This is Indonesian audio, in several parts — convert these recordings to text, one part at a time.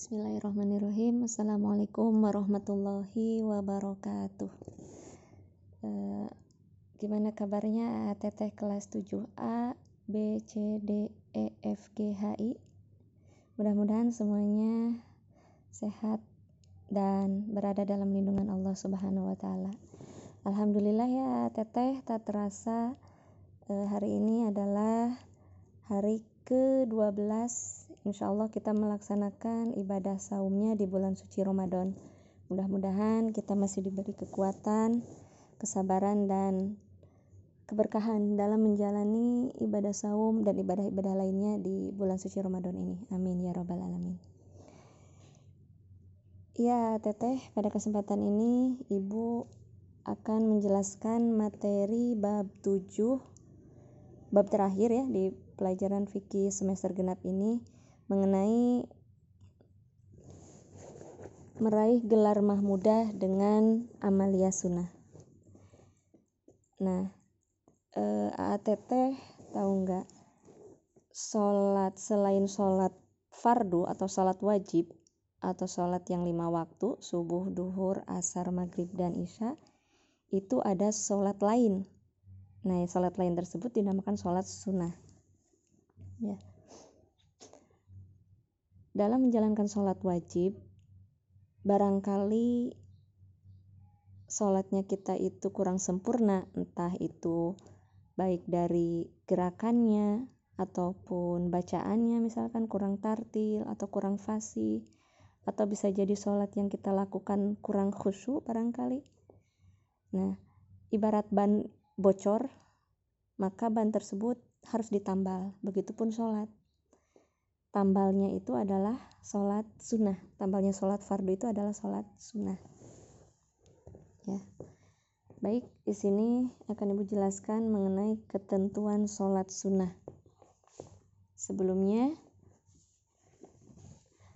Bismillahirrahmanirrahim. Assalamualaikum warahmatullahi wabarakatuh. E, Gimana kabarnya teteh kelas 7A B, C, D, E, F, G, H, I? Mudah-mudahan semuanya sehat dan berada dalam lindungan Allah Subhanahu wa taala. Alhamdulillah ya teteh. Tak terasa e, hari ini adalah hari ke-12 insya Allah kita melaksanakan ibadah saumnya di bulan suci Ramadan. Mudah-mudahan kita masih diberi kekuatan, kesabaran, dan keberkahan dalam menjalani ibadah saum dan ibadah-ibadah lainnya di bulan suci Ramadan ini. Amin ya Rabbal 'Alamin. Ya, Teteh, pada kesempatan ini Ibu akan menjelaskan materi bab 7 bab terakhir ya di pelajaran fikih semester genap ini mengenai meraih gelar mahmudah dengan amalia sunnah. Nah, eh, AATT tahu nggak? Sholat selain sholat fardu atau sholat wajib atau sholat yang lima waktu, subuh, duhur, asar, maghrib, dan isya, itu ada sholat lain. Nah, sholat lain tersebut dinamakan sholat sunnah. Ya dalam menjalankan sholat wajib, barangkali sholatnya kita itu kurang sempurna, entah itu baik dari gerakannya ataupun bacaannya, misalkan kurang tartil atau kurang fasih, atau bisa jadi sholat yang kita lakukan kurang khusyuk barangkali. Nah, ibarat ban bocor, maka ban tersebut harus ditambal, begitupun sholat tambalnya itu adalah sholat sunnah. Tambalnya sholat fardu itu adalah sholat sunnah. Ya. Baik di sini akan ibu jelaskan mengenai ketentuan sholat sunnah. Sebelumnya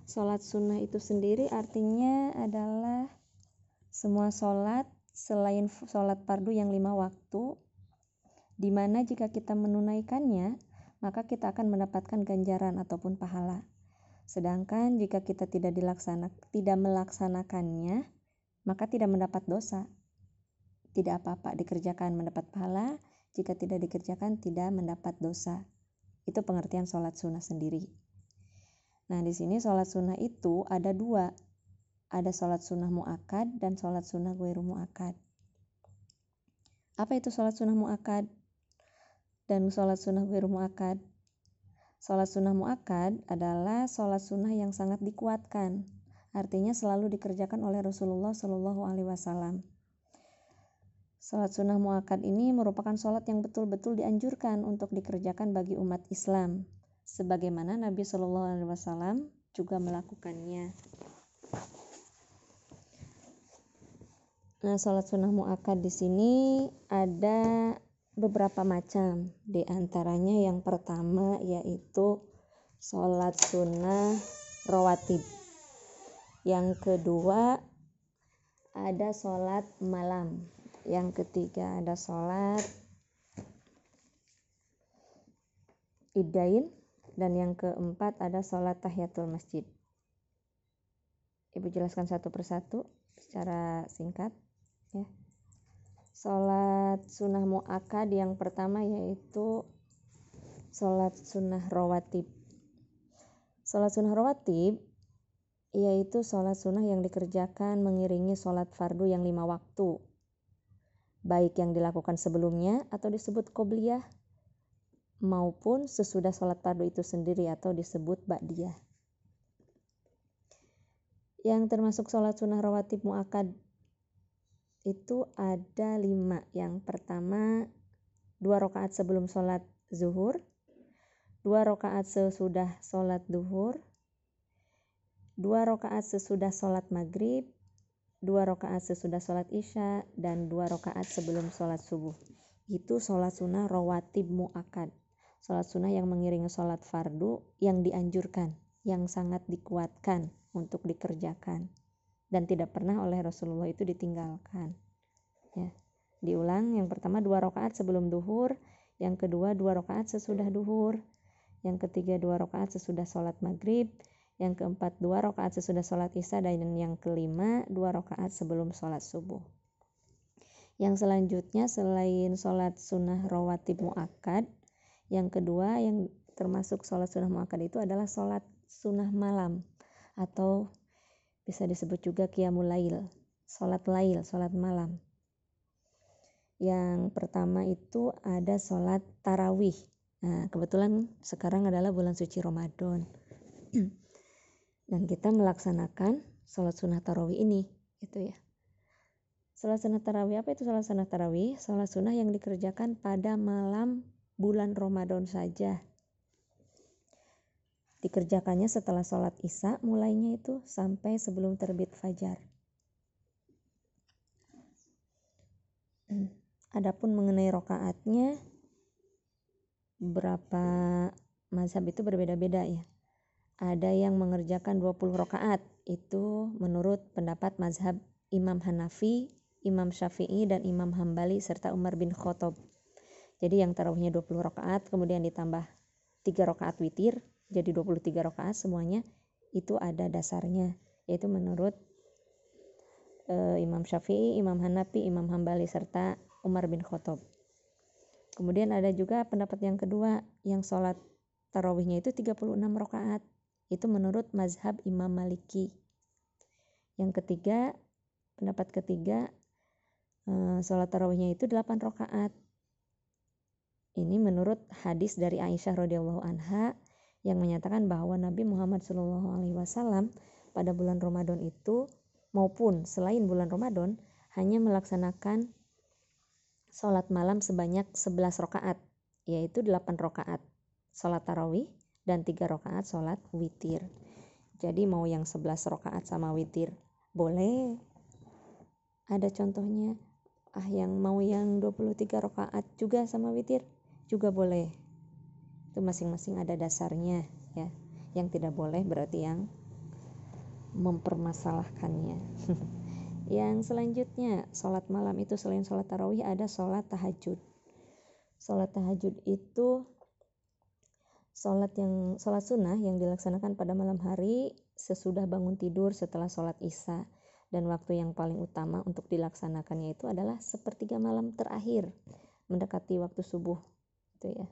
sholat sunnah itu sendiri artinya adalah semua sholat selain sholat fardu yang lima waktu di mana jika kita menunaikannya maka kita akan mendapatkan ganjaran ataupun pahala. Sedangkan jika kita tidak dilaksana, tidak melaksanakannya, maka tidak mendapat dosa. Tidak apa-apa dikerjakan mendapat pahala, jika tidak dikerjakan tidak mendapat dosa. Itu pengertian sholat sunnah sendiri. Nah di sini sholat sunnah itu ada dua. Ada sholat sunnah mu'akad dan sholat sunnah gue mu'akad. Apa itu sholat sunnah mu'akad? Dan sholat sunnah wiru mu'akad. Sholat sunnah mu'akad adalah sholat sunnah yang sangat dikuatkan. Artinya selalu dikerjakan oleh Rasulullah Shallallahu Alaihi Wasallam. Sholat sunnah mu'akad ini merupakan sholat yang betul-betul dianjurkan untuk dikerjakan bagi umat Islam. Sebagaimana Nabi Shallallahu Alaihi Wasallam juga melakukannya. Nah, sholat sunnah mu'akad di sini ada beberapa macam. Di antaranya yang pertama yaitu sholat sunnah rawatib. Yang kedua ada sholat malam. Yang ketiga ada sholat idain dan yang keempat ada sholat tahiyatul masjid. Ibu jelaskan satu persatu secara singkat ya Sholat sunnah mu'akad yang pertama yaitu sholat sunnah rawatib. Sholat sunnah rawatib yaitu sholat sunnah yang dikerjakan mengiringi sholat fardu yang lima waktu. Baik yang dilakukan sebelumnya atau disebut qobliyah maupun sesudah sholat fardu itu sendiri atau disebut ba'diyah. Yang termasuk sholat sunnah rawatib mu'akad itu ada lima. Yang pertama, dua rakaat sebelum sholat zuhur, dua rakaat sesudah sholat duhur, dua rakaat sesudah sholat maghrib, dua rakaat sesudah sholat isya, dan dua rakaat sebelum sholat subuh. Itu sholat sunnah rawatib mu'akad. Sholat sunnah yang mengiringi sholat fardu yang dianjurkan, yang sangat dikuatkan untuk dikerjakan dan tidak pernah oleh Rasulullah itu ditinggalkan. Ya. Diulang, yang pertama dua rakaat sebelum duhur, yang kedua dua rakaat sesudah duhur, yang ketiga dua rakaat sesudah sholat maghrib, yang keempat dua rakaat sesudah sholat isya dan yang kelima dua rakaat sebelum sholat subuh yang selanjutnya selain sholat sunnah rawatib mu'akad yang kedua yang termasuk sholat sunnah mu'akad itu adalah sholat sunnah malam atau bisa disebut juga qiyamul lail sholat lail, sholat malam. Yang pertama itu ada sholat tarawih. Nah kebetulan sekarang adalah bulan suci Ramadan. Dan kita melaksanakan sholat sunnah tarawih ini gitu ya. Sholat sunnah tarawih apa itu sholat sunnah tarawih? Sholat sunnah yang dikerjakan pada malam bulan Ramadan saja dikerjakannya setelah sholat isya mulainya itu sampai sebelum terbit fajar Adapun mengenai rokaatnya berapa mazhab itu berbeda-beda ya ada yang mengerjakan 20 rakaat itu menurut pendapat mazhab Imam Hanafi, Imam Syafi'i dan Imam Hambali serta Umar bin Khattab. Jadi yang tarawihnya 20 rakaat kemudian ditambah 3 rakaat witir jadi 23 rakaat semuanya itu ada dasarnya yaitu menurut uh, Imam Syafi'i, Imam Hanafi, Imam Hambali serta Umar bin Khattab. Kemudian ada juga pendapat yang kedua yang sholat tarawihnya itu 36 rakaat itu menurut mazhab Imam Maliki. Yang ketiga, pendapat ketiga, eh, sholat tarawihnya itu 8 rakaat. Ini menurut hadis dari Aisyah radhiyallahu anha yang menyatakan bahwa Nabi Muhammad wasallam pada bulan Ramadan itu maupun selain bulan Ramadan hanya melaksanakan sholat malam sebanyak 11 rakaat, yaitu 8 rakaat sholat tarawih dan tiga rakaat sholat witir. Jadi mau yang 11 rakaat sama witir boleh. Ada contohnya. Ah yang mau yang 23 rakaat juga sama witir juga boleh. Itu masing-masing ada dasarnya ya. Yang tidak boleh berarti yang mempermasalahkannya. yang selanjutnya sholat malam itu selain sholat tarawih ada sholat tahajud. Sholat tahajud itu Sholat yang sholat sunnah yang dilaksanakan pada malam hari sesudah bangun tidur setelah sholat isya dan waktu yang paling utama untuk dilaksanakannya itu adalah sepertiga malam terakhir mendekati waktu subuh itu ya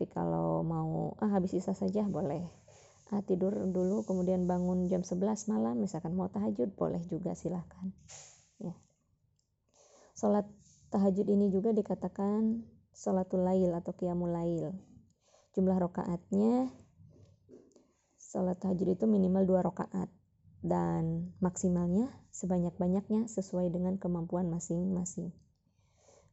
tapi kalau mau ah habis isya saja boleh. Ah, tidur dulu kemudian bangun jam 11 malam misalkan mau tahajud boleh juga silahkan. Ya. Sholat tahajud ini juga dikatakan sholatul lail atau qiyamul lail. Jumlah rokaatnya sholat tahajud itu minimal dua rokaat dan maksimalnya sebanyak-banyaknya sesuai dengan kemampuan masing-masing.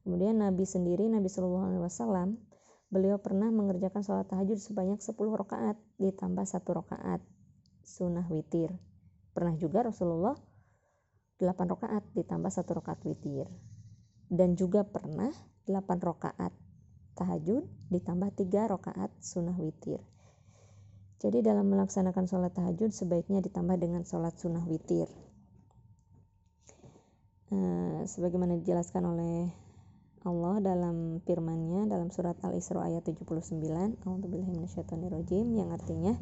Kemudian Nabi sendiri, Nabi Shallallahu Alaihi Wasallam, beliau pernah mengerjakan sholat tahajud sebanyak 10 rakaat ditambah satu rakaat sunnah witir. Pernah juga Rasulullah 8 rakaat ditambah satu rakaat witir. Dan juga pernah 8 rakaat tahajud ditambah tiga rakaat sunnah witir. Jadi dalam melaksanakan sholat tahajud sebaiknya ditambah dengan sholat sunnah witir. Uh, sebagaimana dijelaskan oleh Allah dalam firman-Nya dalam surat Al-Isra ayat 79, A'udzubillahiminasyaitonirrajim yang artinya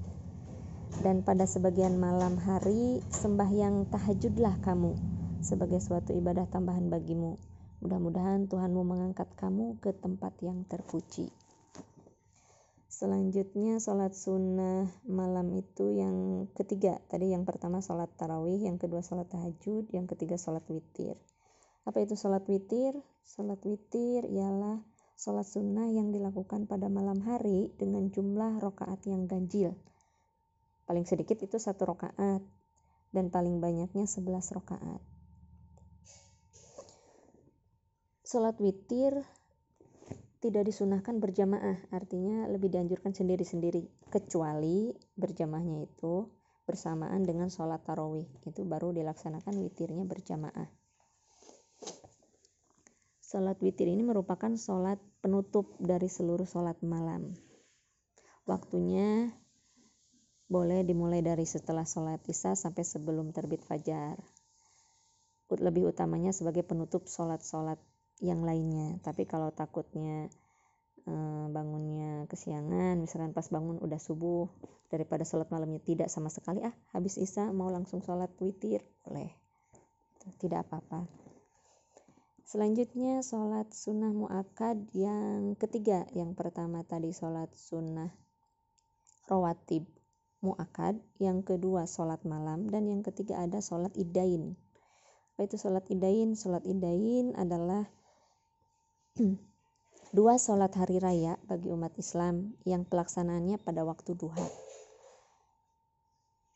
dan pada sebagian malam hari sembahyang tahajudlah kamu sebagai suatu ibadah tambahan bagimu Mudah-mudahan Tuhanmu mengangkat kamu ke tempat yang terpuji. Selanjutnya sholat sunnah malam itu yang ketiga. Tadi yang pertama sholat tarawih, yang kedua sholat tahajud, yang ketiga sholat witir. Apa itu sholat witir? Sholat witir ialah sholat sunnah yang dilakukan pada malam hari dengan jumlah rokaat yang ganjil. Paling sedikit itu satu rokaat dan paling banyaknya sebelas rokaat. Sholat witir tidak disunahkan berjamaah, artinya lebih dianjurkan sendiri-sendiri, kecuali berjamaahnya itu bersamaan dengan sholat tarawih, itu baru dilaksanakan witirnya berjamaah. Sholat witir ini merupakan sholat penutup dari seluruh sholat malam. Waktunya boleh dimulai dari setelah sholat isya sampai sebelum terbit fajar. Lebih utamanya sebagai penutup sholat-sholat yang lainnya tapi kalau takutnya eh, bangunnya kesiangan misalkan pas bangun udah subuh daripada sholat malamnya tidak sama sekali ah habis isya mau langsung sholat witir boleh tidak apa-apa selanjutnya sholat sunnah muakad yang ketiga. Yang pertama tadi sholat sunnah rawatib muakad yang kedua sholat malam. Dan yang ketiga ada sholat idain apa itu sholat idain sholat idain adalah dua sholat hari raya bagi umat Islam yang pelaksanaannya pada waktu duha.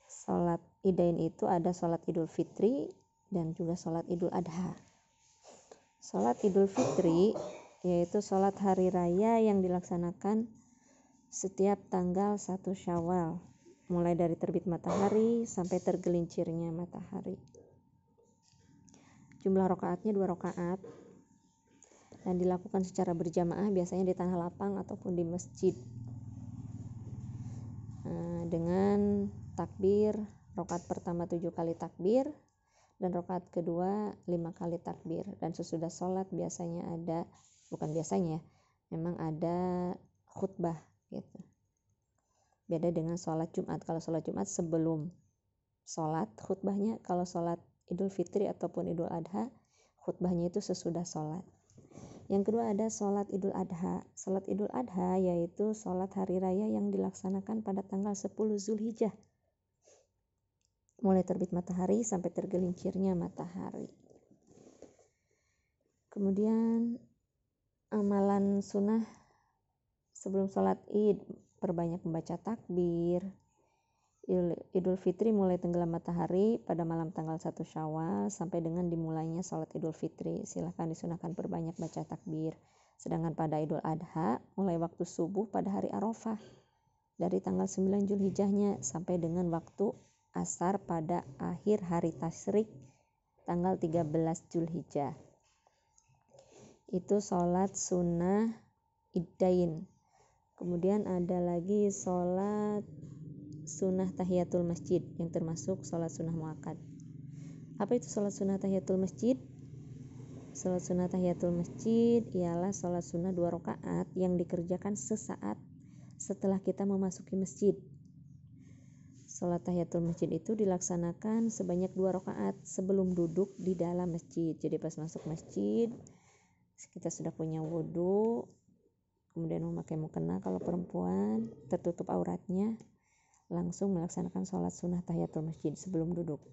Sholat idain itu ada sholat idul fitri dan juga sholat idul adha. Sholat idul fitri yaitu sholat hari raya yang dilaksanakan setiap tanggal 1 syawal. Mulai dari terbit matahari sampai tergelincirnya matahari. Jumlah rokaatnya dua rokaat dan dilakukan secara berjamaah biasanya di tanah lapang ataupun di masjid. Nah, dengan takbir rokat pertama tujuh kali takbir dan rokat kedua lima kali takbir dan sesudah sholat biasanya ada bukan biasanya memang ada khutbah gitu beda dengan sholat Jumat kalau sholat Jumat sebelum sholat khutbahnya kalau sholat Idul Fitri ataupun Idul Adha khutbahnya itu sesudah sholat yang kedua ada sholat idul adha. Sholat idul adha yaitu sholat hari raya yang dilaksanakan pada tanggal 10 Zulhijjah. Mulai terbit matahari sampai tergelincirnya matahari. Kemudian amalan sunnah sebelum sholat id perbanyak membaca takbir, Idul Fitri mulai tenggelam matahari pada malam tanggal 1 Syawal sampai dengan dimulainya sholat Idul Fitri. Silahkan disunahkan perbanyak baca takbir. Sedangkan pada Idul Adha mulai waktu subuh pada hari Arafah dari tanggal 9 Julhijjahnya sampai dengan waktu asar pada akhir hari Tasrik tanggal 13 Julhijjah. Itu sholat sunnah iddain. Kemudian ada lagi sholat sunnah tahiyatul masjid yang termasuk sholat sunnah muakkad. Apa itu sholat sunnah tahiyatul masjid? Sholat sunnah tahiyatul masjid ialah sholat sunnah dua rakaat yang dikerjakan sesaat setelah kita memasuki masjid. Sholat tahiyatul masjid itu dilaksanakan sebanyak dua rakaat sebelum duduk di dalam masjid. Jadi pas masuk masjid, kita sudah punya wudhu, kemudian memakai mukena kalau perempuan, tertutup auratnya, langsung melaksanakan sholat sunnah tahiyatul masjid sebelum duduk.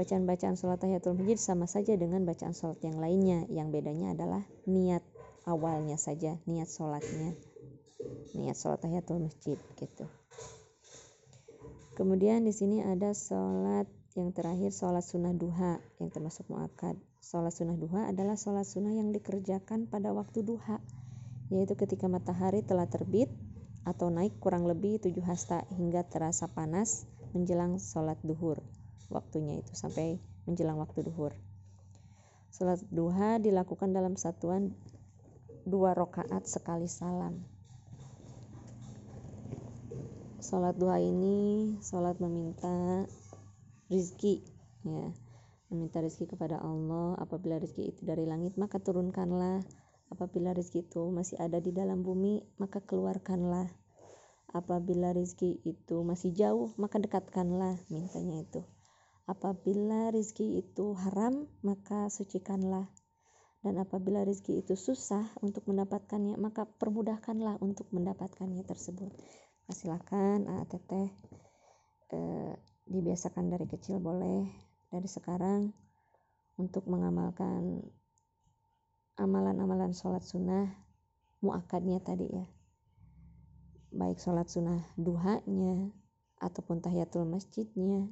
Bacaan-bacaan sholat tahiyatul masjid sama saja dengan bacaan sholat yang lainnya. Yang bedanya adalah niat awalnya saja, niat sholatnya. Niat sholat tahiyatul masjid gitu. Kemudian di sini ada sholat yang terakhir sholat sunnah duha yang termasuk muakad. Sholat sunnah duha adalah sholat sunnah yang dikerjakan pada waktu duha, yaitu ketika matahari telah terbit atau naik kurang lebih tujuh hasta hingga terasa panas menjelang sholat duhur. Waktunya itu sampai menjelang waktu duhur. Sholat duha dilakukan dalam satuan dua rokaat sekali salam. Sholat duha ini sholat meminta rizki, ya, meminta rizki kepada Allah. Apabila rizki itu dari langit maka turunkanlah Apabila rezeki itu masih ada di dalam bumi, maka keluarkanlah. Apabila rezeki itu masih jauh, maka dekatkanlah, mintanya itu. Apabila rezeki itu haram, maka sucikanlah. Dan apabila rezeki itu susah untuk mendapatkannya, maka permudahkanlah untuk mendapatkannya tersebut. Silakan ah, teteh eh, dibiasakan dari kecil boleh dari sekarang untuk mengamalkan amalan-amalan sholat sunnah muakadnya tadi ya. Baik sholat sunnah duhanya ataupun tahiyatul masjidnya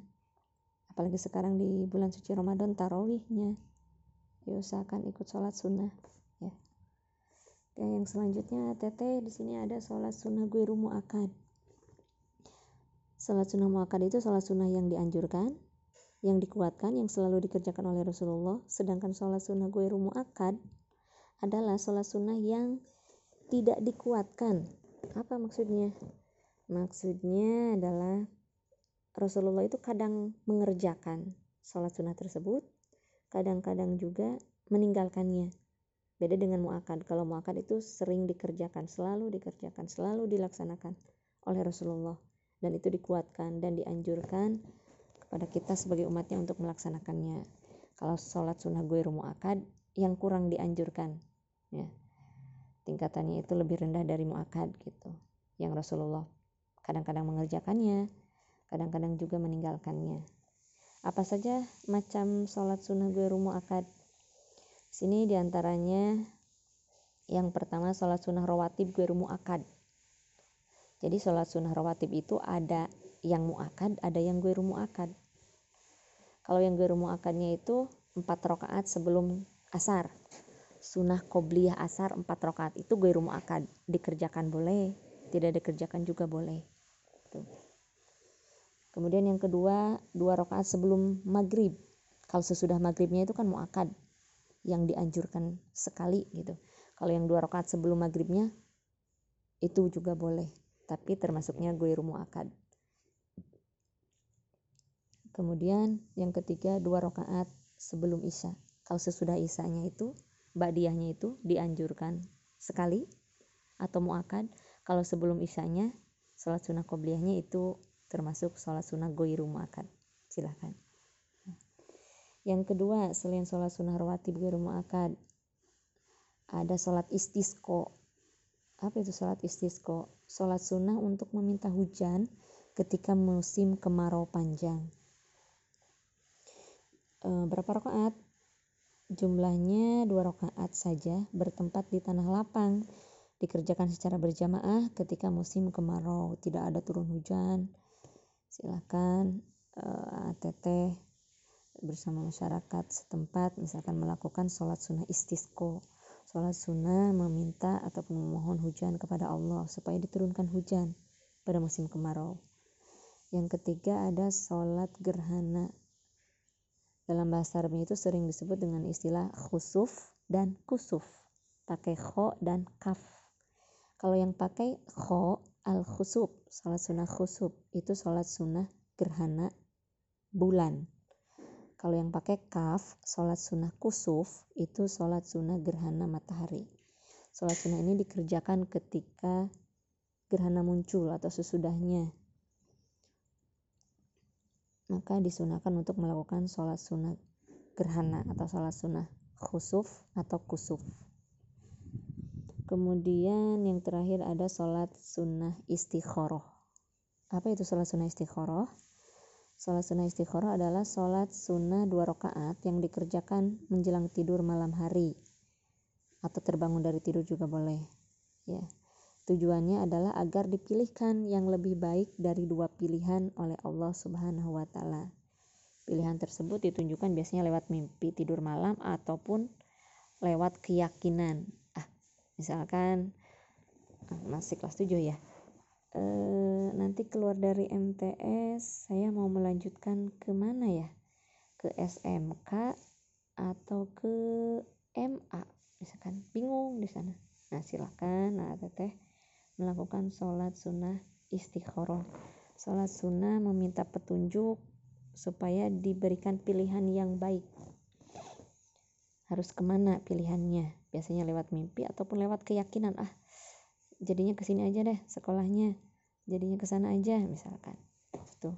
apalagi sekarang di bulan suci Ramadan tarawihnya ya usahakan ikut sholat sunnah ya. Oke, yang selanjutnya teteh di sini ada sholat sunnah gue muakad sholat sunnah muakad itu sholat sunnah yang dianjurkan yang dikuatkan yang selalu dikerjakan oleh Rasulullah sedangkan sholat sunnah gue muakad adalah sholat sunnah yang tidak dikuatkan. Apa maksudnya? Maksudnya adalah Rasulullah itu kadang mengerjakan sholat sunnah tersebut, kadang-kadang juga meninggalkannya. beda dengan muakad kalau muakad itu sering dikerjakan selalu dikerjakan selalu dilaksanakan oleh Rasulullah dan itu dikuatkan dan dianjurkan kepada kita sebagai umatnya untuk melaksanakannya. Kalau sholat sunnah gue muakad yang kurang dianjurkan ya. Tingkatannya itu lebih rendah dari muakad gitu. Yang Rasulullah kadang-kadang mengerjakannya kadang-kadang juga meninggalkannya. Apa saja macam sholat sunnah gue muakad Sini di antaranya yang pertama sholat sunnah rawatib gue mu'akad. Jadi sholat sunnah rawatib itu ada yang mu'akad, ada yang gue mu'akad. Kalau yang gue mu'akadnya itu empat rakaat sebelum asar. Sunnah qobliyah asar empat rakaat itu gue mu'akad. Dikerjakan boleh, tidak dikerjakan juga boleh. Tuh. Kemudian yang kedua, dua rakaat sebelum maghrib. Kalau sesudah maghribnya itu kan mu'akad yang dianjurkan sekali gitu kalau yang dua rakaat sebelum maghribnya itu juga boleh tapi termasuknya gue akad. Kemudian yang ketiga dua rakaat sebelum isya. Kalau sesudah isyanya itu badiahnya itu dianjurkan sekali atau muakad. Kalau sebelum isyanya sholat sunnah qobliyahnya itu termasuk sholat sunnah goiru muakad silahkan. Yang kedua, selain sholat sunnah rawatib gue akad, ada sholat istisqo. Apa itu sholat istisqo? Sholat sunnah untuk meminta hujan ketika musim kemarau panjang. E, berapa rakaat? Jumlahnya dua rakaat saja bertempat di tanah lapang. Dikerjakan secara berjamaah ketika musim kemarau, tidak ada turun hujan. Silakan uh, ATT bersama masyarakat setempat misalkan melakukan sholat sunnah istisqo sholat sunnah meminta ataupun memohon hujan kepada Allah supaya diturunkan hujan pada musim kemarau. Yang ketiga ada sholat gerhana. Dalam bahasa Arabnya itu sering disebut dengan istilah khusuf dan kusuf. Pakai kho dan kaf. Kalau yang pakai kho al khusuf sholat sunnah khusuf itu sholat sunnah gerhana bulan kalau yang pakai kaf, sholat sunnah kusuf, itu sholat sunnah gerhana matahari. Sholat sunnah ini dikerjakan ketika gerhana muncul atau sesudahnya. Maka disunahkan untuk melakukan sholat sunnah gerhana atau sholat sunnah khusuf atau kusuf. Kemudian yang terakhir ada sholat sunnah istikhoroh. Apa itu sholat sunnah istikhoroh? Sholat sunnah istikharah adalah sholat sunnah dua rakaat yang dikerjakan menjelang tidur malam hari atau terbangun dari tidur juga boleh. Ya, tujuannya adalah agar dipilihkan yang lebih baik dari dua pilihan oleh Allah Subhanahu wa Ta'ala. Pilihan tersebut ditunjukkan biasanya lewat mimpi tidur malam ataupun lewat keyakinan. Ah, misalkan ah, masih kelas 7 ya Eh, nanti keluar dari MTS saya mau melanjutkan ke mana ya? Ke SMK atau ke MA misalkan bingung di sana. Nah silahkan nah teteh melakukan sholat sunnah istikharah sholat sunnah meminta petunjuk supaya diberikan pilihan yang baik. Harus ke mana pilihannya? Biasanya lewat mimpi ataupun lewat keyakinan. Ah jadinya ke sini aja deh sekolahnya jadinya ke sana aja misalkan. Tuh.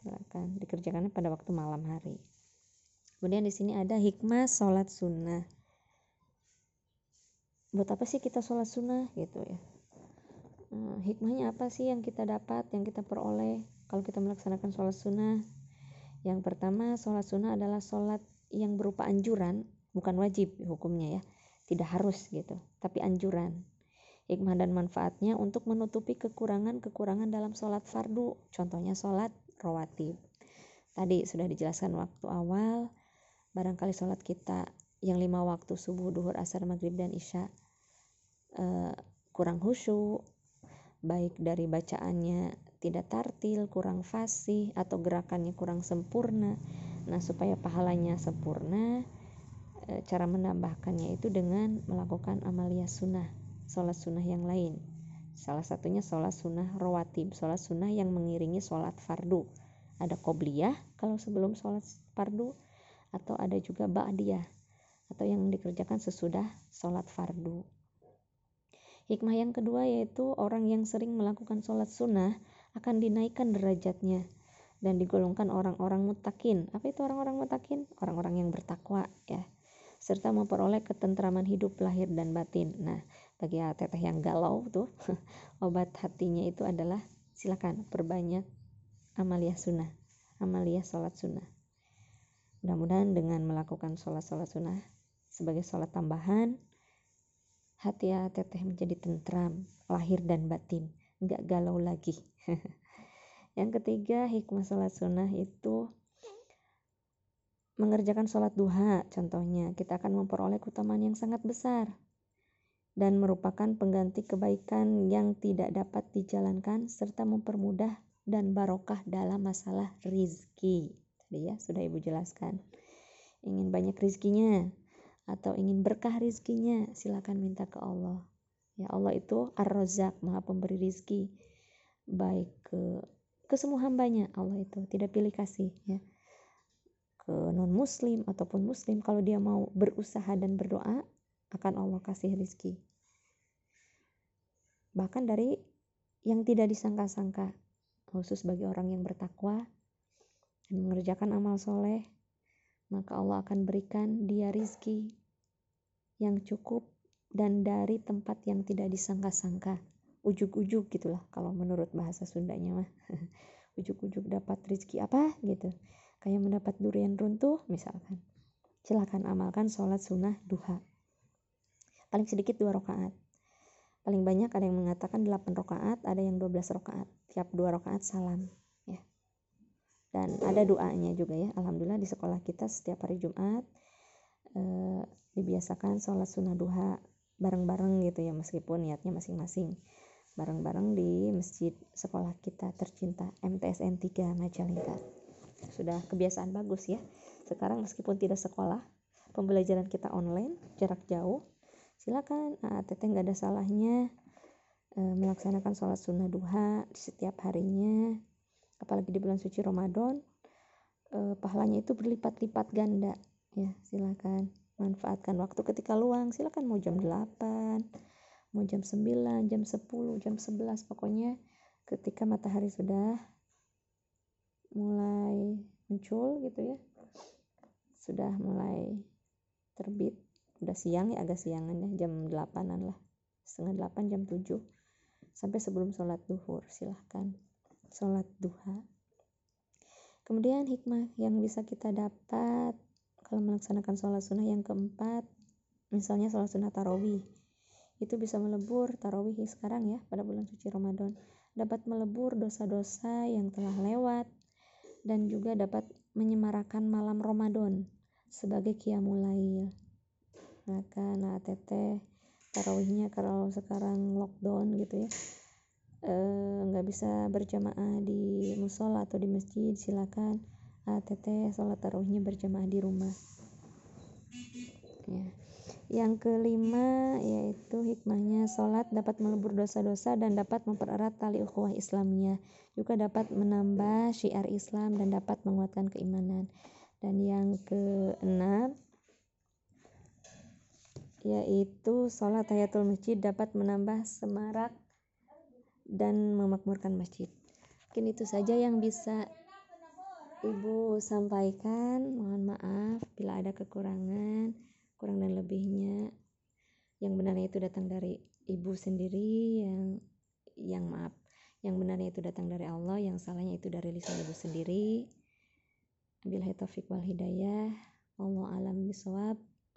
Silakan. Dikerjakannya pada waktu malam hari. Kemudian di sini ada hikmah sholat sunnah. Buat apa sih kita sholat sunnah? Gitu ya. Hmm, hikmahnya apa sih yang kita dapat yang kita peroleh kalau kita melaksanakan sholat sunnah? Yang pertama sholat sunnah adalah sholat yang berupa anjuran bukan wajib hukumnya ya. Tidak harus gitu tapi anjuran hikmah dan manfaatnya untuk menutupi kekurangan-kekurangan dalam sholat fardu, contohnya sholat rawatib. Tadi sudah dijelaskan waktu awal, barangkali sholat kita yang lima waktu subuh, duhur, asar, maghrib, dan isya uh, kurang khusyuk, baik dari bacaannya tidak tartil, kurang fasih, atau gerakannya kurang sempurna. Nah, supaya pahalanya sempurna, eh, cara menambahkannya itu dengan melakukan amalia sunnah sholat sunnah yang lain. Salah satunya sholat sunnah rawatib, sholat sunnah yang mengiringi sholat fardu. Ada qobliyah kalau sebelum sholat fardu, atau ada juga ba'diyah atau yang dikerjakan sesudah sholat fardu. Hikmah yang kedua yaitu orang yang sering melakukan sholat sunnah akan dinaikkan derajatnya dan digolongkan orang-orang mutakin. Apa itu orang-orang mutakin? Orang-orang yang bertakwa ya. Serta memperoleh ketentraman hidup lahir dan batin. Nah, bagi teteh yang galau tuh, obat hatinya itu adalah silakan perbanyak amalia sunnah, amalia sholat sunnah. Mudah-mudahan dengan melakukan sholat-sholat sunnah sebagai sholat tambahan, hati ya teteh menjadi tentram, lahir dan batin, nggak galau lagi. yang ketiga, hikmah sholat sunnah itu mengerjakan sholat duha contohnya kita akan memperoleh keutamaan yang sangat besar dan merupakan pengganti kebaikan yang tidak dapat dijalankan serta mempermudah dan barokah dalam masalah rizki tadi ya sudah ibu jelaskan ingin banyak rizkinya atau ingin berkah rizkinya, silakan minta ke Allah. Ya Allah itu Ar-Razak, Maha Pemberi rizki. Baik ke ke semua hambanya Allah itu tidak pilih kasih ya ke non muslim ataupun muslim kalau dia mau berusaha dan berdoa akan Allah kasih rizki bahkan dari yang tidak disangka-sangka khusus bagi orang yang bertakwa dan mengerjakan amal soleh maka Allah akan berikan dia rizki yang cukup dan dari tempat yang tidak disangka-sangka. Ujuk-ujuk gitulah kalau menurut bahasa Sundanya mah. Ujuk-ujuk dapat rizki apa gitu. Kayak mendapat durian runtuh misalkan. Silahkan amalkan sholat sunnah duha. Paling sedikit dua rakaat. Paling banyak ada yang mengatakan 8 rakaat, ada yang 12 rakaat. Tiap dua rakaat salam dan ada doanya juga ya. Alhamdulillah di sekolah kita setiap hari Jumat e, dibiasakan sholat sunnah duha bareng-bareng gitu ya meskipun niatnya masing-masing. Bareng-bareng di masjid sekolah kita tercinta MTSN 3 Majalengka. Sudah kebiasaan bagus ya. Sekarang meskipun tidak sekolah pembelajaran kita online jarak jauh silakan nah, teteh nggak ada salahnya e, melaksanakan sholat sunnah duha di setiap harinya apalagi di bulan suci Ramadan eh, pahalanya itu berlipat-lipat ganda ya silakan. Manfaatkan waktu ketika luang silakan mau jam 8 mau jam 9 jam 10 jam 11 pokoknya ketika matahari sudah mulai muncul gitu ya sudah mulai terbit udah siang ya agak siangan ya jam 8an lah. Setengah 8 jam 7 sampai sebelum sholat duhur silahkan sholat duha. Kemudian hikmah yang bisa kita dapat kalau melaksanakan sholat sunnah yang keempat, misalnya sholat sunnah tarawih, itu bisa melebur tarawih sekarang ya pada bulan suci Ramadan, dapat melebur dosa-dosa yang telah lewat dan juga dapat menyemarakan malam Ramadan sebagai qiyamul Maka nah teteh tarawihnya kalau sekarang lockdown gitu ya. Eh, nggak e, bisa berjamaah di musola atau di masjid silakan. ATT sholat tarawihnya berjamaah di rumah. Ya. Yang kelima yaitu hikmahnya sholat dapat melebur dosa-dosa dan dapat mempererat tali ukhuwah Islamiyah. Juga dapat menambah syiar Islam dan dapat menguatkan keimanan. Dan yang keenam yaitu sholat tahiyatul masjid dapat menambah semarak dan memakmurkan masjid. Mungkin itu saja yang bisa Ibu sampaikan. Mohon maaf bila ada kekurangan, kurang dan lebihnya. Yang benarnya itu datang dari Ibu sendiri yang yang maaf. Yang benarnya itu datang dari Allah, yang salahnya itu dari lisan Ibu sendiri. Bila taufik wal hidayah. Allah alam bisawab.